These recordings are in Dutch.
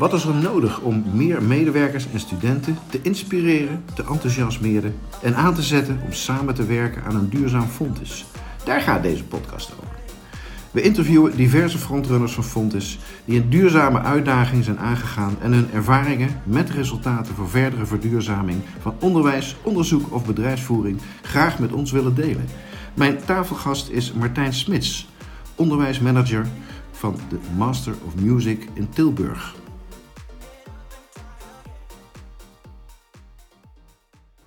Wat is er nodig om meer medewerkers en studenten te inspireren, te enthousiasmeren en aan te zetten om samen te werken aan een duurzaam Fontis? Daar gaat deze podcast over. We interviewen diverse frontrunners van Fontis die een duurzame uitdaging zijn aangegaan en hun ervaringen met resultaten voor verdere verduurzaming van onderwijs, onderzoek of bedrijfsvoering graag met ons willen delen. Mijn tafelgast is Martijn Smits, onderwijsmanager van de Master of Music in Tilburg.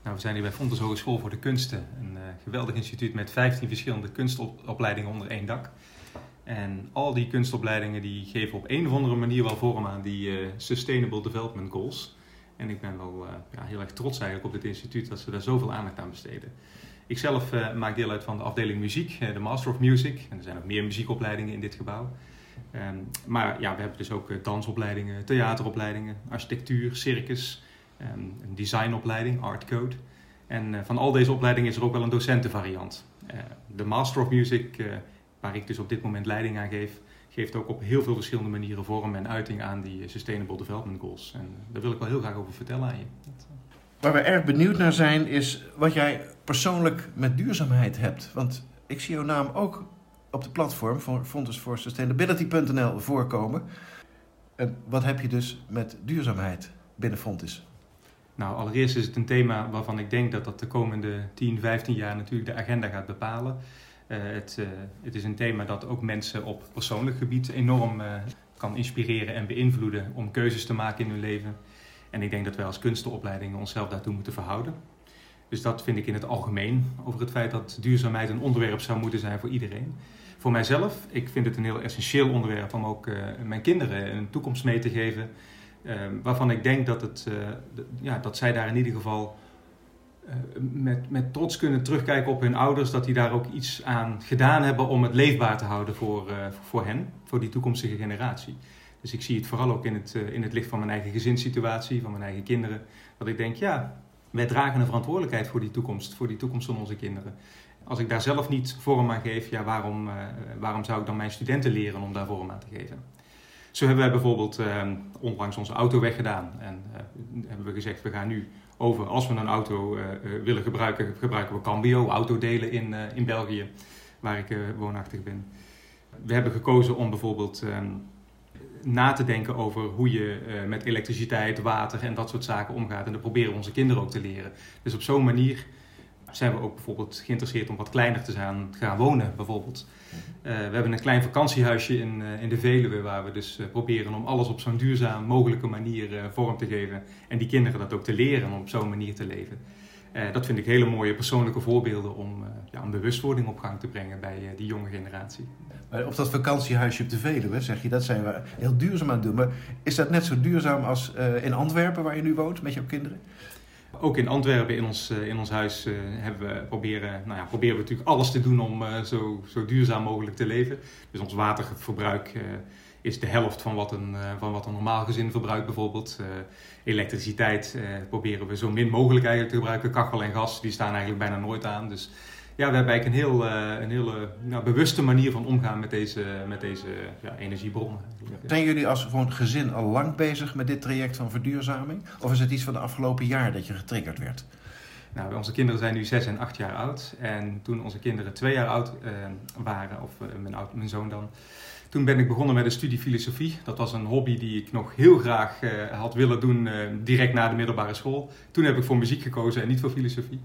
Nou, we zijn hier bij Fontes Hogeschool voor de Kunsten, een uh, geweldig instituut met 15 verschillende kunstopleidingen onder één dak. En al die kunstopleidingen die geven op een of andere manier wel vorm aan die uh, Sustainable Development Goals. En ik ben wel uh, ja, heel erg trots eigenlijk op dit instituut dat ze daar zoveel aandacht aan besteden. Ik zelf uh, maak deel uit van de afdeling muziek, de Master of Music. En er zijn ook meer muziekopleidingen in dit gebouw. Um, maar ja, we hebben dus ook dansopleidingen, theateropleidingen, architectuur, circus, um, een designopleiding, Art Code. En van al deze opleidingen is er ook wel een docentenvariant. de Master of Music waar ik dus op dit moment leiding aan geef, geeft ook op heel veel verschillende manieren vorm en uiting aan die Sustainable Development Goals. En daar wil ik wel heel graag over vertellen aan je. Waar we erg benieuwd naar zijn, is wat jij persoonlijk met duurzaamheid hebt. Want ik zie jouw naam ook op de platform van Fonds for Sustainability.nl voorkomen. En wat heb je dus met duurzaamheid binnen Fontis? Nou, allereerst is het een thema waarvan ik denk dat dat de komende 10, 15 jaar natuurlijk de agenda gaat bepalen. Uh, het, uh, het, is een thema dat ook mensen op persoonlijk gebied enorm uh, kan inspireren en beïnvloeden om keuzes te maken in hun leven. En ik denk dat wij als kunstenopleidingen onszelf daartoe moeten verhouden. Dus dat vind ik in het algemeen over het feit dat duurzaamheid een onderwerp zou moeten zijn voor iedereen. Voor mijzelf, ik vind het een heel essentieel onderwerp om ook mijn kinderen een toekomst mee te geven. waarvan ik denk dat, het, ja, dat zij daar in ieder geval met, met trots kunnen terugkijken op hun ouders, dat die daar ook iets aan gedaan hebben om het leefbaar te houden voor, uh, voor hen, voor die toekomstige generatie. Dus ik zie het vooral ook in het, uh, in het licht van mijn eigen gezinssituatie, van mijn eigen kinderen, dat ik denk, ja, wij dragen een verantwoordelijkheid voor die toekomst, voor die toekomst van onze kinderen. Als ik daar zelf niet vorm aan geef, ja, waarom, waarom zou ik dan mijn studenten leren om daar vorm aan te geven? Zo hebben wij bijvoorbeeld onlangs onze auto weggedaan en hebben we gezegd, we gaan nu over als we een auto uh, willen gebruiken, gebruiken we Cambio, autodelen in, uh, in België, waar ik woonachtig ben. We hebben gekozen om bijvoorbeeld ehm, na te denken over hoe je met elektriciteit, water en dat soort zaken omgaat. En dat proberen we onze kinderen ook te leren. Dus op zo'n manier zijn we ook bijvoorbeeld geïnteresseerd om wat kleiner te gaan, gaan wonen, bijvoorbeeld. Uh, we hebben een klein vakantiehuisje in, uh, in de Veluwe waar we dus uh, proberen om alles op zo'n duurzaam mogelijke manier vorm te geven. En die kinderen dat ook te leren om op zo'n manier te leven. dat vind ik hele mooie persoonlijke voorbeelden om ja, een bewustwording op gang te brengen bij die jonge generatie. Maar op dat vakantiehuisje op de Veluwe, zeg je, dat zijn we heel duurzaam aan het doen. Maar is dat net zo duurzaam als in Antwerpen waar je nu woont met jouw kinderen? Ook in Antwerpen in ons, in ons huis uh, hebben we proberen, nou ja, proberen we natuurlijk alles te doen om uh, zo, zo duurzaam mogelijk te leven. Dus ons waterverbruik is de helft van wat een, van wat een normaal gezin verbruikt bijvoorbeeld. elektriciteit proberen we zo min mogelijk eigenlijk te gebruiken. Kachel en gas die staan eigenlijk bijna nooit aan. Dus ja, we hebben eigenlijk een, heel, uh, een hele nou, bewuste manier van omgaan met deze, met deze ja, energiebronnen. Zijn jullie als gewoon gezin al lang bezig met dit traject van verduurzaming? Of is het iets van de afgelopen jaar dat je getriggerd werd? Nou, onze kinderen zijn nu 6 en 8 jaar oud. En toen onze kinderen 2 jaar oud uh, waren, of uh, mijn, oud, mijn zoon dan, toen ben ik begonnen met de studie filosofie. Dat was een hobby die ik nog heel graag had willen doen direct na de middelbare school. Toen heb ik voor muziek gekozen en niet voor filosofie.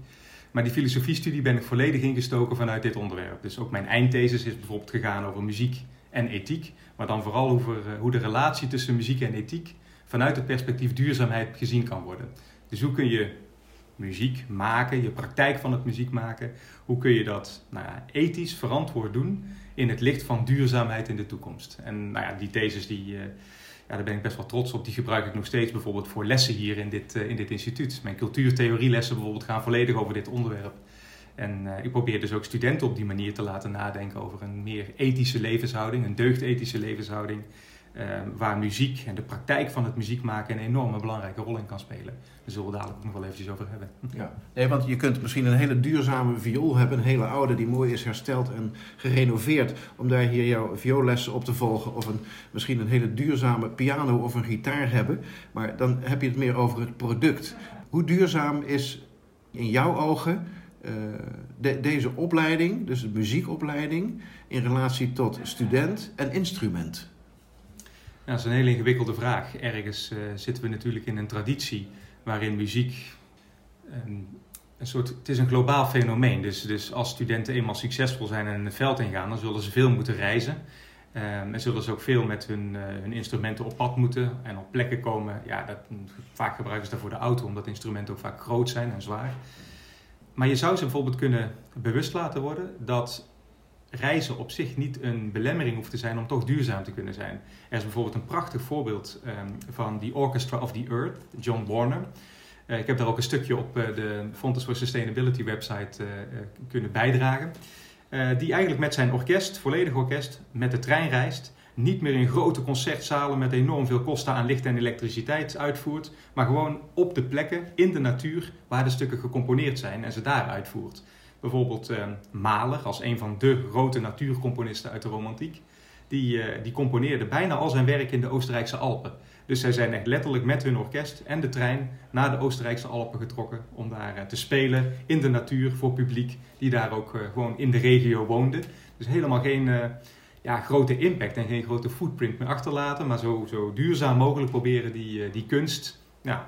Maar die filosofiestudie ben ik volledig ingestoken vanuit dit onderwerp. Dus ook mijn eindthesis is bijvoorbeeld gegaan over muziek en ethiek. Maar dan vooral over uh, hoe de relatie tussen muziek en ethiek vanuit het perspectief duurzaamheid gezien kan worden. Dus hoe kun je muziek maken, je praktijk van het muziek maken, hoe kun je dat nou ja, ethisch verantwoord doen in het licht van duurzaamheid in de toekomst. En nou ja, die thesis die, uh, ja, daar ben ik best wel trots op. Die gebruik ik nog steeds bijvoorbeeld voor lessen hier in dit, uh, in dit instituut. Mijn cultuurtheorielessen bijvoorbeeld gaan volledig over dit onderwerp. En uh, ik probeer dus ook studenten op die manier te laten nadenken over een meer ethische levenshouding, een deugdethische levenshouding. Waar muziek en de praktijk van het muziek maken een enorme belangrijke rol in kan spelen. Daar zullen we dadelijk nog wel eventjes over hebben. Ja, nee, want je kunt misschien een hele duurzame viool hebben, een hele oude die mooi is hersteld en gerenoveerd, om daar hier jouw vioollessen op te volgen. Of een, misschien een hele duurzame piano of een gitaar hebben. Maar dan heb je het meer over het product. Hoe duurzaam is in jouw ogen de, deze opleiding, dus de muziekopleiding, in relatie tot student en instrument? Ja, dat is een hele ingewikkelde vraag. Ergens uh, zitten we natuurlijk in een traditie waarin muziek um, een soort, het is een globaal fenomeen. Dus, dus als studenten eenmaal succesvol zijn en het veld ingaan, dan zullen ze veel moeten reizen. Um, en zullen ze ook veel met hun, uh, hun, instrumenten op pad moeten en op plekken komen. Ja, dat, vaak gebruiken ze daarvoor de auto, omdat instrumenten ook vaak groot zijn en zwaar. Maar je zou ze bijvoorbeeld kunnen bewust laten worden dat reizen op zich niet een belemmering hoeft te zijn om toch duurzaam te kunnen zijn. Er is bijvoorbeeld een prachtig voorbeeld um, van The Orchestra of the Earth, John Warner. Uh, ik heb daar ook een stukje op uh, de Fontes for Sustainability website uh, kunnen bijdragen. die eigenlijk met zijn orkest, volledig orkest, met de trein reist niet meer in grote concertzalen met enorm veel kosten aan licht en elektriciteit uitvoert, maar gewoon op de plekken in de natuur waar de stukken gecomponeerd zijn en ze daar uitvoert. Bijvoorbeeld uh, Mahler, als een van de grote natuurcomponisten uit de romantiek, die, uh, die componeerde bijna al zijn werk in de Oostenrijkse Alpen. Dus zij zijn echt letterlijk met hun orkest en de trein naar de Oostenrijkse Alpen getrokken om daar uh, te spelen in de natuur voor publiek die daar ook gewoon in de regio woonde. Dus helemaal geen ja, grote impact en geen grote footprint meer achterlaten, maar zo, zo duurzaam mogelijk proberen die, eh, die kunst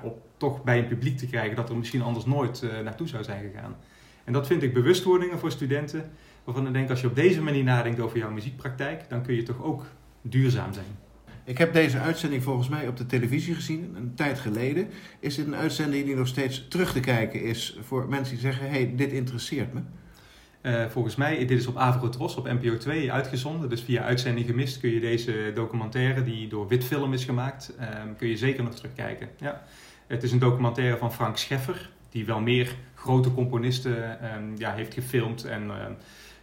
op, toch bij een publiek te krijgen dat er misschien anders nooit naartoe zou zijn gegaan. En dat vind ik bewustwordingen voor studenten, waarvan ik denk als je op deze manier nadenkt over jouw muziekpraktijk, dan kun je toch ook duurzaam zijn. Ik heb deze uitzending volgens mij op de televisie gezien, een tijd geleden. Is dit een uitzending die nog steeds terug te kijken is voor mensen die zeggen: hé, hey, dit interesseert me? Uh, volgens mij, dit is op Avrotros, op NPO 2 uitgezonden. Dus via uitzending gemist kun je deze documentaire, die door Witfilm is gemaakt, uh, kun je zeker nog terugkijken. Ja. Het is een documentaire van Frank Scheffer, die wel meer grote componisten uh, ja, heeft gefilmd en ehm,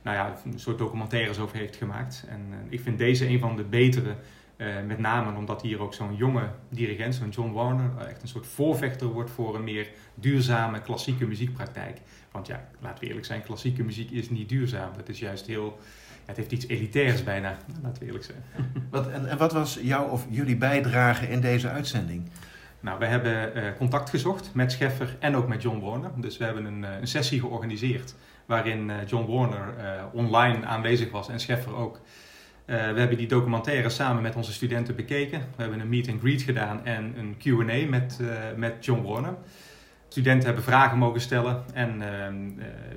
nou ja, een soort documentaires over heeft gemaakt. En eh, ik vind deze een van de betere uh, met name omdat hier ook zo'n jonge dirigent, zo'n John Warner, echt een soort voorvechter wordt voor een meer duurzame klassieke muziekpraktijk. Want ja, laten we eerlijk zijn, klassieke muziek is niet duurzaam. Het is juist heel, het heeft iets elitairs bijna, laten we eerlijk zijn. Wat, en, en wat was jouw of jullie bijdrage in deze uitzending? Nou, we hebben uh, contact gezocht met Scheffer en ook met John Warner. Dus we hebben een, een sessie georganiseerd waarin uh, John Warner online aanwezig was en Scheffer ook. We hebben die documentaire samen met onze studenten bekeken. We hebben een meet and greet gedaan en een Q&A met, met John Warner. Studenten hebben vragen mogen stellen en uh,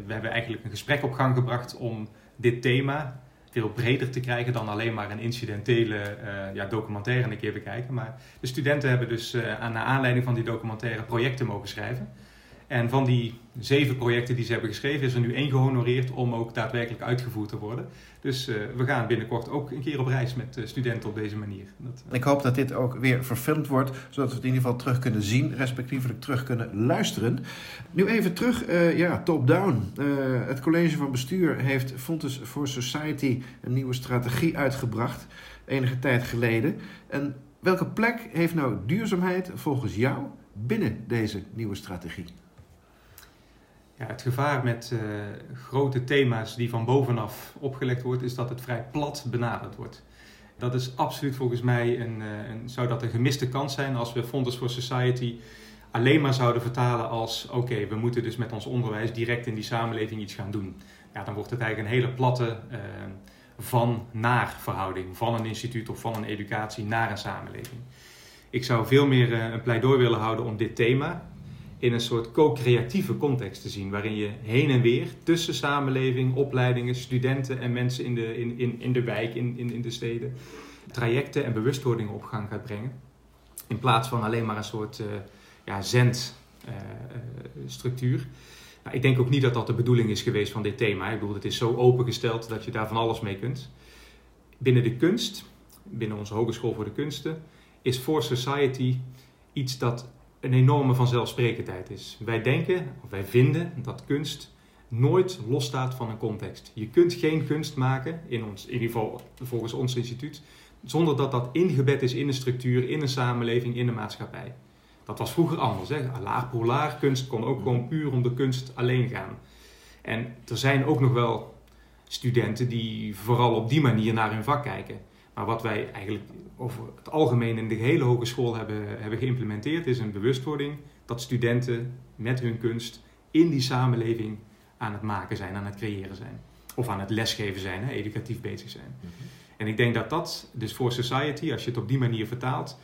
we hebben eigenlijk een gesprek op gang gebracht om dit thema veel breder te krijgen dan alleen maar een incidentele ja, documentaire een keer bekijken. Maar de studenten hebben dus aan, naar aanleiding van die documentaire projecten mogen schrijven. En van die zeven projecten die ze hebben geschreven, is er nu één gehonoreerd om ook daadwerkelijk uitgevoerd te worden. Dus uh, we gaan binnenkort ook een keer op reis met uh, studenten op deze manier. Dat, uh... Ik hoop dat dit ook weer verfilmd wordt, zodat we het in ieder geval terug kunnen zien, respectievelijk terug kunnen luisteren. Nu even terug, ja, top-down. het college van bestuur heeft Fontes for Society een nieuwe strategie uitgebracht, enige tijd geleden. En welke plek heeft nou duurzaamheid volgens jou binnen deze nieuwe strategie? Het gevaar met uh, grote thema's die van bovenaf opgelegd wordt, is dat het vrij plat benaderd wordt. Dat is absoluut volgens mij een, uh, een zou dat een gemiste kans zijn als we Fonds for Society alleen maar zouden vertalen als oké, we moeten dus met ons onderwijs direct in die samenleving iets gaan doen. Ja, dan wordt het eigenlijk een hele platte uh, van-naar verhouding van een instituut of van een educatie naar een samenleving. Ik zou veel meer een pleidooi willen houden om dit thema, in een soort co-creatieve context te zien, waarin je heen en weer tussen samenleving, opleidingen, studenten en mensen in de, in, in, in de wijk, in, in, in de steden, trajecten en bewustwordingen op gang gaat brengen. In plaats van alleen maar een soort uh, ja, zendstructuur. Uh, nou, ik denk ook niet dat dat de bedoeling is geweest van dit thema. Ik bedoel, het is zo opengesteld dat je daar van alles mee kunt. Binnen de kunst, binnen onze Hogeschool voor de Kunsten, is For Society iets dat een enorme vanzelfsprekendheid is. Wij denken, of wij vinden, dat kunst nooit losstaat van een context. Je kunt geen kunst maken, in, ons, in ieder geval volgens ons instituut, zonder dat dat ingebed is in een structuur, in een samenleving, in de maatschappij. Dat was vroeger anders. Hè? Laag kunst kon ook gewoon puur om de kunst alleen gaan. En er zijn ook nog wel studenten die vooral op die manier naar hun vak kijken. Maar wat wij eigenlijk over het algemeen in de hele hogeschool hebben, hebben geïmplementeerd, is een bewustwording dat studenten met hun kunst in die samenleving aan het maken zijn, aan het creëren zijn. Of aan het lesgeven zijn, hè, educatief bezig zijn. Mhm. En ik denk dat dat, dus voor society, als je het op die manier vertaalt,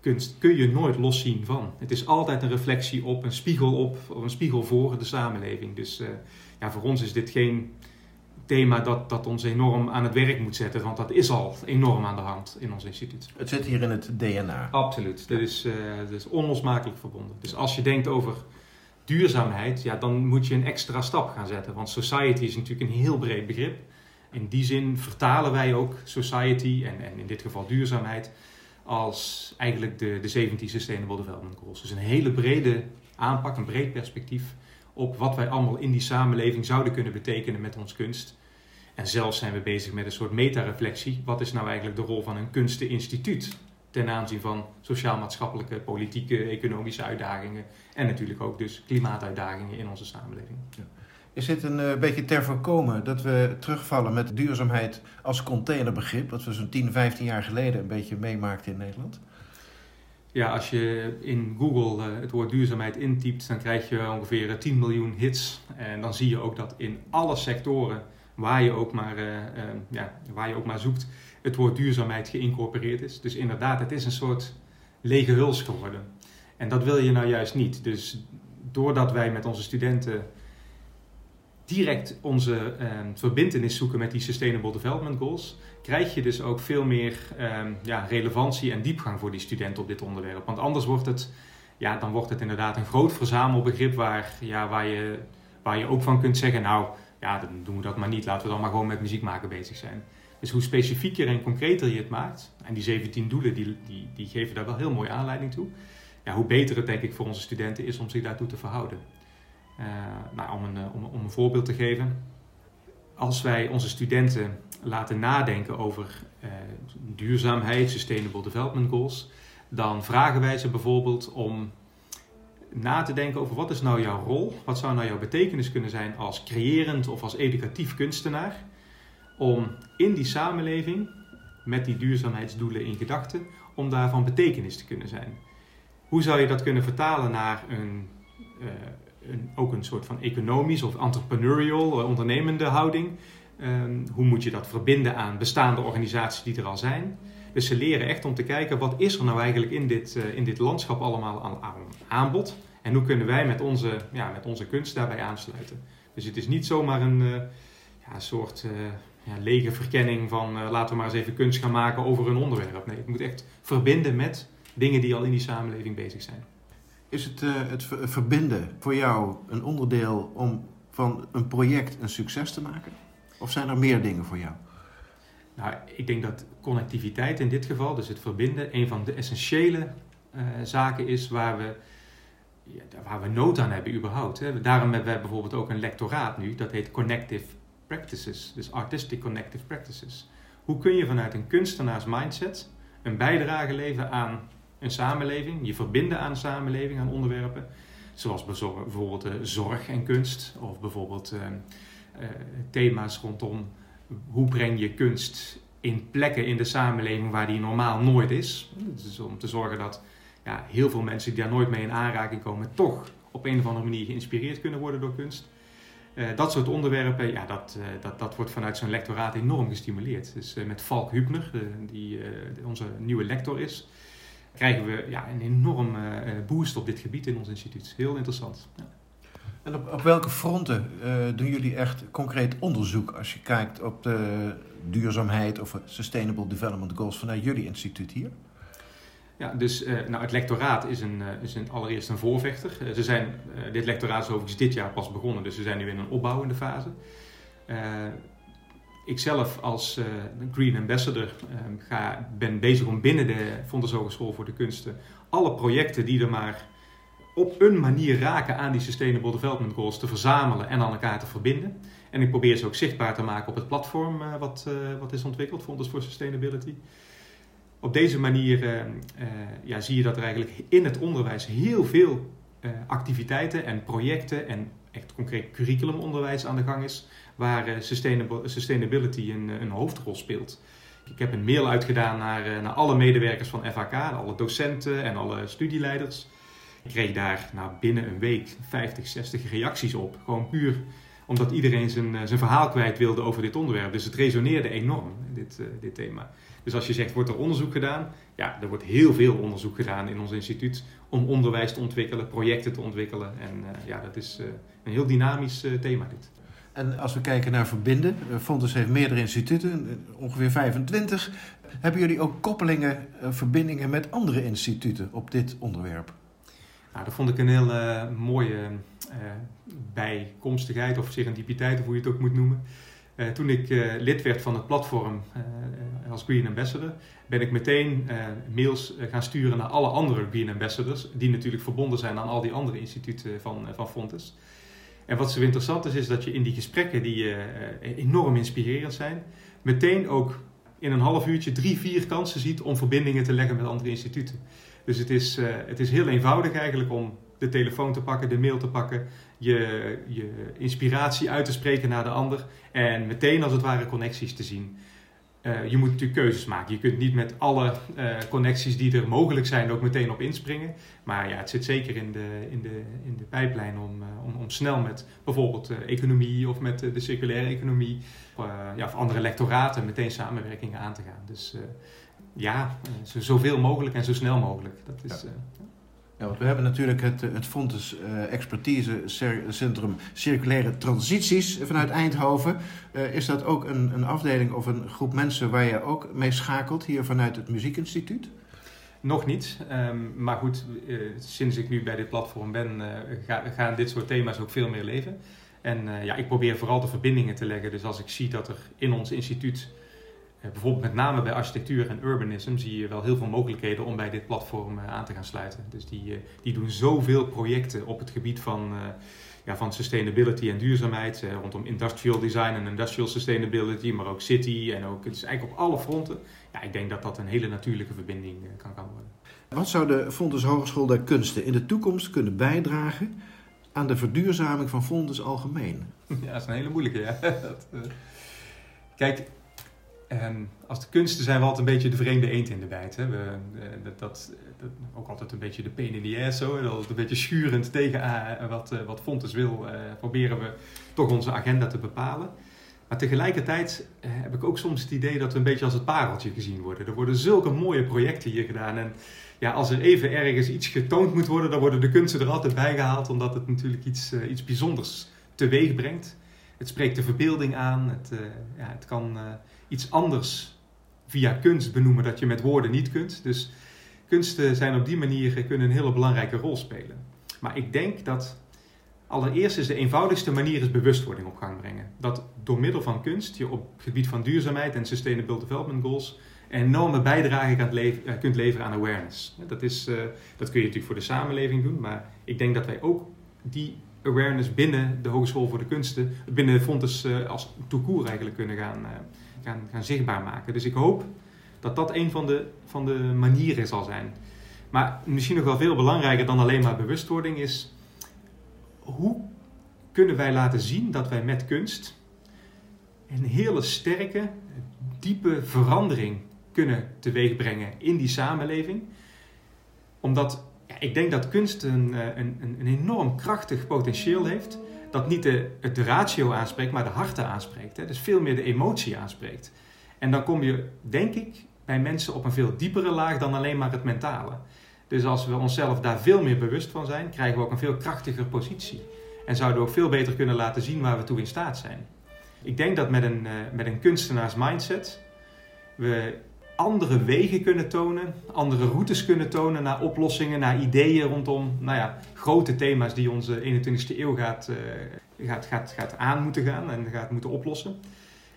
kunst kun je nooit loszien van. Het is altijd een reflectie op, een spiegel op, of een spiegel voor de samenleving. Dus uh, ja, voor ons is dit geen thema dat, dat ons enorm aan het werk moet zetten, want dat is al enorm aan de hand in ons instituut. Het zit hier in het DNA. Absoluut, dat is, uh, dat is onlosmakelijk verbonden. Dus als je denkt over duurzaamheid, ja, dan moet je een extra stap gaan zetten. Want society is natuurlijk een heel breed begrip. In die zin vertalen wij ook society en, en in dit geval duurzaamheid als eigenlijk de, de 17 Sustainable Development Goals. Dus een hele brede aanpak, een breed perspectief op wat wij allemaal in die samenleving zouden kunnen betekenen met ons kunst. En zelfs zijn we bezig met een soort metareflectie. Wat is nou eigenlijk de rol van een kunsteninstituut ten aanzien van sociaal-maatschappelijke, politieke, economische uitdagingen en natuurlijk ook dus klimaatuitdagingen in onze samenleving. Is dit een uh, beetje ter voorkomen dat we terugvallen met duurzaamheid als containerbegrip, wat we zo'n 10, 15 jaar geleden een beetje meemaakten in Nederland? Ja, als je in Google uh, het woord duurzaamheid intypt, dan krijg je ongeveer 10 miljoen hits. En dan zie je ook dat in alle sectoren waar je ook maar, uh, ja, waar je ook maar zoekt, het woord duurzaamheid geïncorporeerd is. Dus inderdaad, het is een soort lege huls geworden. En dat wil je nou juist niet. Dus doordat wij met onze studenten direct onze uh, verbindenis zoeken met die Sustainable Development Goals, krijg je dus ook veel meer um, ja, relevantie en diepgang voor die studenten op dit onderwerp. Want anders wordt het, ja, dan wordt het inderdaad een groot verzamelbegrip waar, ja, waar, je, waar je ook van kunt zeggen, nou ja, dan doen we dat maar niet, laten we dan maar gewoon met muziek maken bezig zijn. Dus hoe specifieker en concreter je het maakt, en die 17 doelen die, die, die geven daar wel heel mooi aanleiding toe, ja, hoe beter het denk ik voor onze studenten is om zich daartoe te verhouden. Uh, nou, om, een, eh, om, om, een voorbeeld te geven. Als wij onze studenten laten nadenken over uh, duurzaamheid, Sustainable Development Goals, dan vragen wij ze bijvoorbeeld om na te denken over wat is nou jouw rol, wat zou nou jouw betekenis kunnen zijn als creërend of als educatief kunstenaar, om in die samenleving met die duurzaamheidsdoelen in gedachten, om daarvan betekenis te kunnen zijn. Hoe zou je dat kunnen vertalen naar een, ook een soort van economisch of entrepreneurial, eh, ondernemende houding. Um, hoe moet je dat verbinden aan bestaande organisaties die er al zijn? Dus ze leren echt om te kijken wat is er nou eigenlijk in dit, uh, in dit landschap allemaal aan, aan, aanbod. En hoe kunnen wij met onze, ja, met onze kunst daarbij aansluiten. Dus het is niet zomaar een uh, ja, soort ja, lege verkenning van laten we maar eens even kunst gaan maken over een onderwerp. Nee, het moet echt verbinden met dingen die al in die samenleving bezig zijn. Is het, uh, het verbinden voor jou een onderdeel om van een project een succes te maken? Of zijn er meer dingen voor jou? Nou, ik denk dat connectiviteit in dit geval, dus het verbinden, een van de essentiële uh, zaken is waar we, ja, waar we nood aan hebben überhaupt. Hè. Daarom hebben we bijvoorbeeld ook een lectoraat nu, dat heet Connective Practices, dus Artistic Connective Practices. Hoe kun je vanuit een kunstenaars mindset een bijdrage leveren aan een samenleving, je verbinden aan samenleving, aan onderwerpen. Zoals bijvoorbeeld uh, zorg en kunst, of bijvoorbeeld uh, uh, thema's rondom hoe breng je kunst in plekken in de samenleving waar die normaal nooit is. Dus om te zorgen dat ja, heel veel mensen die daar nooit mee in aanraking komen, toch op een of andere manier geïnspireerd kunnen worden door kunst. dat soort onderwerpen, ja, dat, dat, dat wordt vanuit zo'n lectoraat enorm gestimuleerd. Dus met Valk Hübner, die onze nieuwe lector is, krijgen we ja, een enorme eh, boost op dit gebied in ons instituut. Heel interessant. Ja. En op, op welke fronten uh, doen jullie echt concreet onderzoek als je kijkt op de duurzaamheid of Sustainable Development Goals vanuit jullie instituut hier? Ja, dus uh, nou, het lectoraat is, een, is een, allereerst een voorvechter. ze zijn, dit lectoraat is overigens dit jaar pas begonnen, dus ze zijn nu in een opbouwende fase ikzelf als uh, Green Ambassador um, ga, ben bezig om binnen de Fontes Hogeschool voor de Kunsten alle projecten die er maar op een manier raken aan die Sustainable Development Goals te verzamelen en aan elkaar te verbinden. En ik probeer ze ook zichtbaar te maken op het platform uh, wat, uh, wat is ontwikkeld, Fontes for Sustainability. op deze manier ja, zie je dat er eigenlijk in het onderwijs heel veel activiteiten en projecten en echt concreet curriculumonderwijs aan de gang is, waar sustainability een, een hoofdrol speelt. Ik heb een mail uitgedaan naar, naar alle medewerkers van FHK, alle docenten en alle studieleiders. Ik kreeg daar nou, binnen een week 50, 60 reacties op. Gewoon puur omdat iedereen zijn, eh, zijn verhaal kwijt wilde over dit onderwerp. Dus het resoneerde enorm, dit, dit thema. Dus als je zegt, wordt er onderzoek gedaan? Ja, er wordt heel veel onderzoek gedaan in ons instituut om onderwijs te ontwikkelen, projecten te ontwikkelen. En ja, dat is een heel dynamisch thema dit. En als we kijken naar verbinden, Fontes heeft meerdere instituten, ongeveer 25. Hebben jullie ook koppelingen, verbindingen met andere instituten op dit onderwerp? Nou, dat vond ik een heel mooie bijkomstigheid of serendipiteit, of hoe je het ook moet noemen. Toen ik lid werd van het platform als Green Ambassador, ben ik meteen mails gaan sturen naar alle andere Green Ambassadors, die natuurlijk verbonden zijn aan al die andere instituten van, van Fontes. En wat zo interessant is, is dat je in die gesprekken, die enorm inspirerend zijn, meteen ook in een half uurtje drie, vier kansen ziet om verbindingen te leggen met andere instituten. Dus het is, het is heel eenvoudig eigenlijk om de telefoon te pakken, de mail te pakken, je, je inspiratie uit te spreken naar de ander en meteen als het ware connecties te zien. Uh, je moet natuurlijk keuzes maken. Je kunt niet met alle uh, connecties die er mogelijk zijn ook meteen op inspringen. Maar ja, het zit zeker in de, in de, in de pijplijn om, uh, om, om snel met bijvoorbeeld economie of met de circulaire economie ja, of andere lectoraten meteen samenwerkingen aan te gaan. Dus ja, zo, zoveel mogelijk en zo snel mogelijk. Dat is, ja. Ja, we hebben natuurlijk het, het Fontes uh, Expertise Centrum Circulaire Transities vanuit Eindhoven. Uh, is dat ook een, een afdeling of een groep mensen waar je ook mee schakelt hier vanuit het Muziekinstituut? Nog niet, um, maar goed, sinds ik nu bij dit platform ben, ga, gaan dit soort thema's ook veel meer leven. En ja, ik probeer vooral de verbindingen te leggen. Dus als ik zie dat er in ons instituut eh, bijvoorbeeld met name bij architectuur en urbanism zie je wel heel veel mogelijkheden om bij dit platform eh, aan te gaan sluiten. Dus die, eh, die doen zoveel projecten op het gebied van, ja, van sustainability en duurzaamheid, rondom industrial design en industrial sustainability, maar ook city en ook, het is eigenlijk op alle fronten. Ja, ik denk dat dat een hele natuurlijke verbinding kan, kan worden. Wat zou de Fontes Hogeschool der Kunsten in de toekomst kunnen bijdragen aan de verduurzaming van Fontes algemeen? Ja, dat is een hele moeilijke. Ja. dat, kijk, Um, als de kunsten zijn we altijd een beetje de vreemde eend in de bijt. Hè. We, uh, dat, dat, ook altijd een beetje de pain in the ass. Zo. Dat een beetje schurend tegen uh, wat, uh, wat Fontes wil. proberen we toch onze agenda te bepalen. Maar tegelijkertijd heb ik ook soms het idee dat we een beetje als het pareltje gezien worden. Er worden zulke mooie projecten hier gedaan. En ja, als er even ergens iets getoond moet worden, dan worden de kunsten er altijd bij gehaald. Omdat het natuurlijk iets, iets bijzonders teweeg brengt. Het spreekt de verbeelding aan. Het, ja, het kan iets anders via kunst benoemen dat je met woorden niet kunt. Dus kunsten zijn op die manier kunnen een hele belangrijke rol spelen. Maar ik denk dat allereerst is de eenvoudigste manier is bewustwording op gang brengen. Dat door middel van kunst je op het gebied van duurzaamheid en Sustainable Development Goals enorme bijdrage eh, kunt leveren aan awareness. Dat, is, uh, dat kun je natuurlijk voor de samenleving doen, maar ik denk dat wij ook die awareness binnen de Hogeschool voor de Kunsten, binnen Fontes als toekoer eigenlijk kunnen gaan, gaan, gaan zichtbaar maken. Dus ik hoop dat dat een van de, van de manieren zal zijn. Maar misschien nog wel veel belangrijker dan alleen maar bewustwording is... hoe kunnen wij laten zien dat wij met kunst een hele sterke, diepe verandering kunnen teweegbrengen in die samenleving. Omdat ja, ik denk dat kunst een, eh, een, een enorm krachtig potentieel heeft dat niet de, het ratio aanspreekt, maar de harten aanspreekt. Hè? Dus veel meer de emotie aanspreekt. En dan kom je, denk ik, bij mensen op een veel diepere laag dan alleen maar het mentale. Dus als we onszelf daar veel meer bewust van zijn, krijgen we ook een veel krachtiger positie. En zouden we ook veel beter kunnen laten zien waar we toe in staat zijn. Ik denk dat met een, uh, met een kunstenaars mindset we andere wegen kunnen tonen, andere routes kunnen tonen naar oplossingen, naar ideeën rondom nou ja, grote thema's die onze 21ste eeuw gaat, uh, gaat, gaat, gaat aan moeten gaan en gaat moeten oplossen.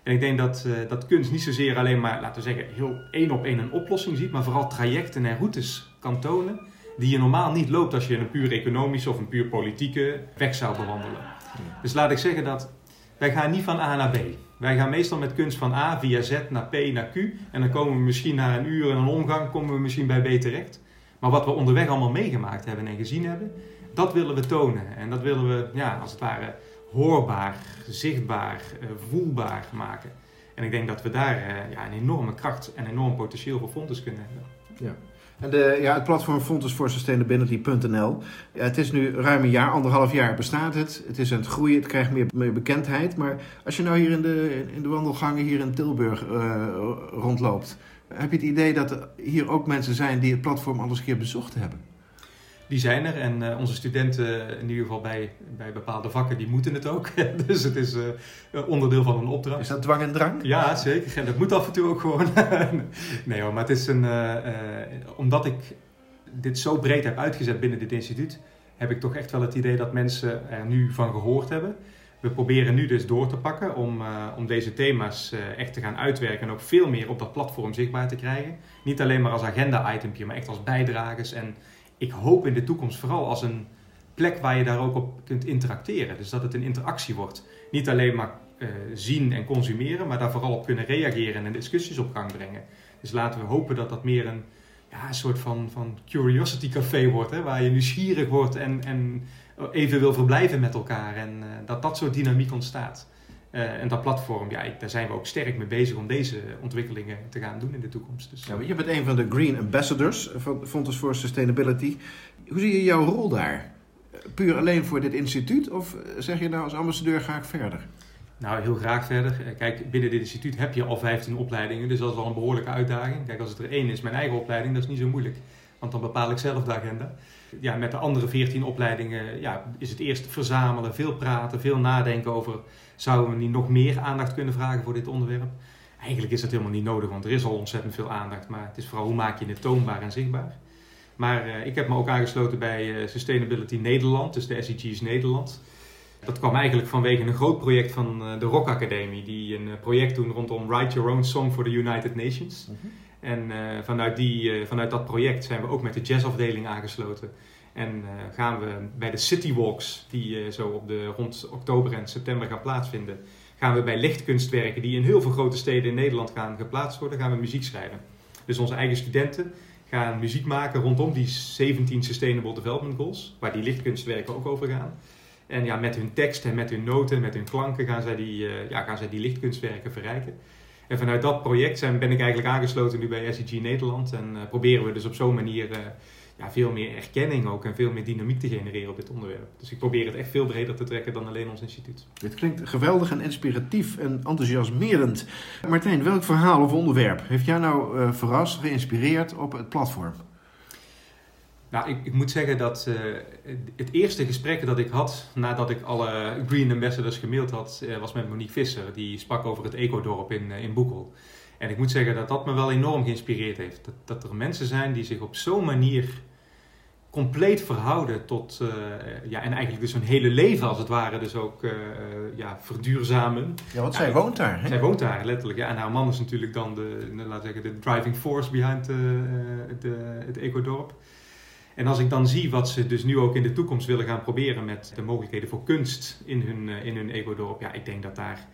En ik denk dat, uh, dat kunst niet zozeer alleen maar, laten we zeggen, heel één op één een oplossing ziet, maar vooral trajecten en routes kan tonen die je normaal niet loopt als je een puur economische of een puur politieke weg zou bewandelen. Dus laat ik zeggen dat wij gaan niet van A naar B. Wij gaan meestal met kunst van A via Z naar P naar Q. En dan komen we misschien na een uur en een omgang komen we misschien bij B terecht. Maar wat we onderweg allemaal meegemaakt hebben en gezien hebben, dat willen we tonen. En dat willen we, ja, als het ware, hoorbaar, zichtbaar, eh, voelbaar maken. En ik denk dat we daar eh, ja, een enorme kracht en enorm potentieel voor Fontes kunnen hebben. Ja. En de, ja, het platform Fontes for Sustainability.nl. Het is nu ruim een jaar, anderhalf jaar bestaat het. Het is aan het groeien, het krijgt meer, meer bekendheid. Maar als je nou hier in de, in de wandelgangen hier in Tilburg uh, rondloopt, heb je het idee dat er hier ook mensen zijn die het platform al eens een keer bezocht hebben? Die zijn er. En uh, onze studenten, in ieder geval bij, bij bepaalde vakken, die moeten het ook. dus het is uh, onderdeel van een opdracht. Is dat dwang en drang? Ja, zeker. En dat moet af en toe ook gewoon. nee hoor, maar het is een... Uh, omdat ik dit zo breed heb uitgezet binnen dit instituut, heb ik toch echt wel het idee dat mensen er nu van gehoord hebben. We proberen nu dus door te pakken om, om deze thema's echt te gaan uitwerken en ook veel meer op dat platform zichtbaar te krijgen. Niet alleen maar als agenda-itempje, maar echt als bijdragers en ik hoop in de toekomst vooral als een plek waar je daar ook op kunt interacteren. Dus dat het een interactie wordt. Niet alleen maar uh, zien en consumeren, maar daar vooral op kunnen reageren en discussies op gang brengen. Dus laten we hopen dat dat meer een, ja, een soort van, van curiosity café wordt, hè, waar je nieuwsgierig wordt en, en even wil verblijven met elkaar. En uh, dat dat soort dynamiek ontstaat. Uh, en dat platform, ja, daar zijn we ook sterk mee bezig om deze ontwikkelingen te gaan doen in de toekomst. Dus, ja, je bent een van de Green Ambassadors van Fontes for Sustainability. Hoe zie je jouw rol daar? Puur alleen voor dit instituut of zeg je nou als ambassadeur ga ik verder? Nou, heel graag verder. Kijk, binnen dit instituut heb je al 15 opleidingen, dus dat is al een behoorlijke uitdaging. Kijk, als het er één is, mijn eigen opleiding, dat is niet zo moeilijk, want dan bepaal ik zelf de agenda. Ja, met de andere 14 opleidingen ja, is het eerst verzamelen, veel praten, veel nadenken over zouden we niet nog meer aandacht kunnen vragen voor dit onderwerp. Eigenlijk is dat helemaal niet nodig, want er is al ontzettend veel aandacht. Maar het is vooral hoe maak je het toonbaar en zichtbaar. Maar uh, ik heb me ook aangesloten bij uh, Sustainability Nederland, dus de SDG's Nederland. Dat kwam eigenlijk vanwege een groot project van uh, de Rock Academie, die een project doen rondom Write Your Own Song for the United Nations. Mm -hmm. En vanuit, die, vanuit dat project zijn we ook met de jazzafdeling aangesloten. En uh, gaan we bij de City Walks, die uh, zo op de, rond oktober en september gaan plaatsvinden, gaan we bij lichtkunstwerken die in heel veel grote steden in Nederland gaan geplaatst worden, gaan we muziek schrijven. Dus onze eigen studenten gaan muziek maken rondom die 17 Sustainable Development Goals, waar die lichtkunstwerken ook over gaan. En ja, met hun tekst en met hun noten, met hun klanken gaan zij die, uh, ja, gaan zij die lichtkunstwerken verrijken. En vanuit dat project zijn, ben ik eigenlijk aangesloten nu bij SEG Nederland en proberen we dus op zo'n manier ja, veel meer erkenning ook en veel meer dynamiek te genereren op dit onderwerp. Dus ik probeer het echt veel breder te trekken dan alleen ons instituut. Dit klinkt geweldig en inspiratief en enthousiasmerend. Martijn, welk verhaal of onderwerp heeft jou nou uh, verrast, geïnspireerd op het platform? Nou, ik, ik moet zeggen dat uh, het eerste gesprek dat ik had nadat ik alle Green Ambassadors gemaild had, uh, was met Monique Visser. Die sprak over het ecodorp in, in Boekel. En ik moet zeggen dat dat me wel enorm geïnspireerd heeft. Dat, dat er mensen zijn die zich op zo'n manier compleet verhouden tot, uh, ja, en eigenlijk dus hun hele leven als het ware dus ook uh, ja, verduurzamen. Ja, want zij woont daar, hè? Zij woont daar, letterlijk. Ja. En haar man is natuurlijk dan de, laat zeggen, de driving force behind de, het ecodorp. En als ik dan zie wat ze dus nu ook in de toekomst willen gaan proberen met de mogelijkheden voor kunst in hun, in hun ecodorp, ja, ik denk dat daar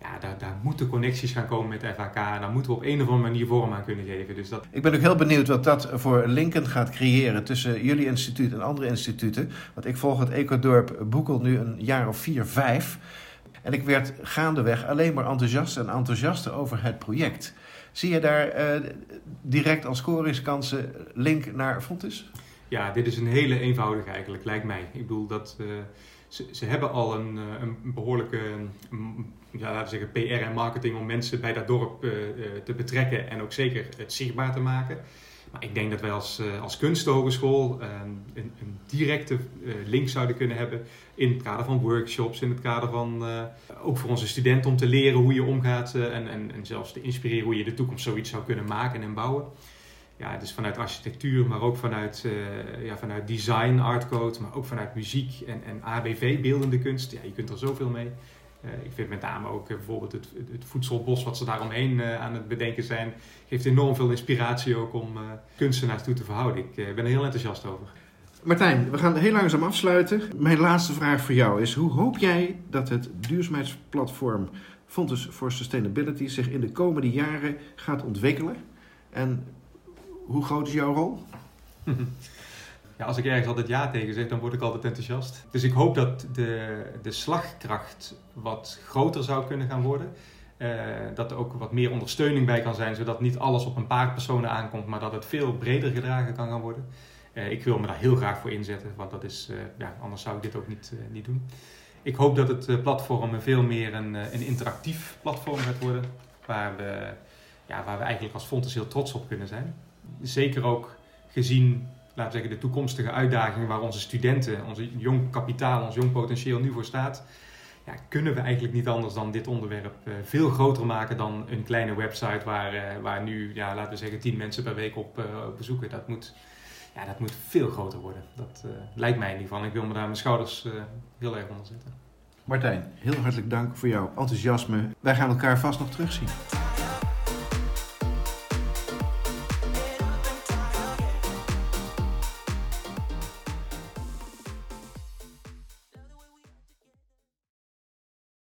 ja, daar, daar moeten connecties gaan komen met de FHK. En daar moeten we op een of andere manier vorm aan kunnen geven. Dus dat... Ik ben ook heel benieuwd wat dat voor linken gaat creëren tussen jullie instituut en andere instituten. Want ik volg het Ecodorp Boekel nu een jaar of vier, vijf. En ik werd gaandeweg alleen maar enthousiast en enthousiaster over het project. Zie je daar uh, direct als scoringskansen link naar Fontes? Ja, dit is een hele eenvoudige eigenlijk, lijkt mij. Ik bedoel dat... Uh, ze, ze, hebben al een, een behoorlijke ja, laten we zeggen, PR en marketing om mensen bij dat dorp uh, te betrekken en ook zeker het zichtbaar te maken. Maar ik denk dat wij als, als kunsthogeschool een, een, directe link zouden kunnen hebben in het kader van workshops, in het kader van ook voor onze studenten om te leren hoe je omgaat en, en, en zelfs te inspireren hoe je de toekomst zoiets zou kunnen maken en bouwen. Ja, dus vanuit architectuur, maar ook vanuit, ja, vanuit design, artcode, maar ook vanuit muziek en, en ABV, beeldende kunst. Ja, je kunt er zoveel mee. Uh, ik vind met name ook uh, bijvoorbeeld het, het, voedselbos wat ze daaromheen aan het bedenken zijn, geeft enorm veel inspiratie ook om kunstenaars toe te verhouden. Ik ben er heel enthousiast over. Martijn, we gaan heel langzaam afsluiten. Mijn laatste vraag voor jou is: hoe hoop jij dat het duurzaamheidsplatform Fontes for Sustainability zich in de komende jaren gaat ontwikkelen? En hoe groot is jouw rol? Ja, als ik ergens altijd ja tegen zeg, dan word ik altijd enthousiast. Dus ik hoop dat de, de slagkracht wat groter zou kunnen gaan worden. Uh, dat er ook wat meer ondersteuning bij kan zijn, zodat niet alles op een paar personen aankomt, maar dat het veel breder gedragen kan gaan worden. Uh, ik wil me daar heel graag voor inzetten, want dat is, uh, ja, anders zou ik dit ook niet, niet doen. Ik hoop dat het platform veel meer een, een interactief platform gaat worden, waar we, ja, waar we eigenlijk als Fontes heel trots op kunnen zijn. Zeker ook gezien laten we zeggen, de toekomstige uitdagingen waar onze studenten, onze jong kapitaal, ons jong potentieel nu voor staat, ja, kunnen we eigenlijk niet anders dan dit onderwerp uh, veel groter maken dan een kleine website waar, uh, waar nu, ja, laten we zeggen, tien mensen per week op, op bezoeken. Dat moet, ja, dat moet veel groter worden. Dat lijkt mij in ieder geval. Ik wil me daar mijn schouders heel erg onder zetten. Martijn, heel hartelijk dank voor jouw enthousiasme. Wij gaan elkaar vast nog terugzien.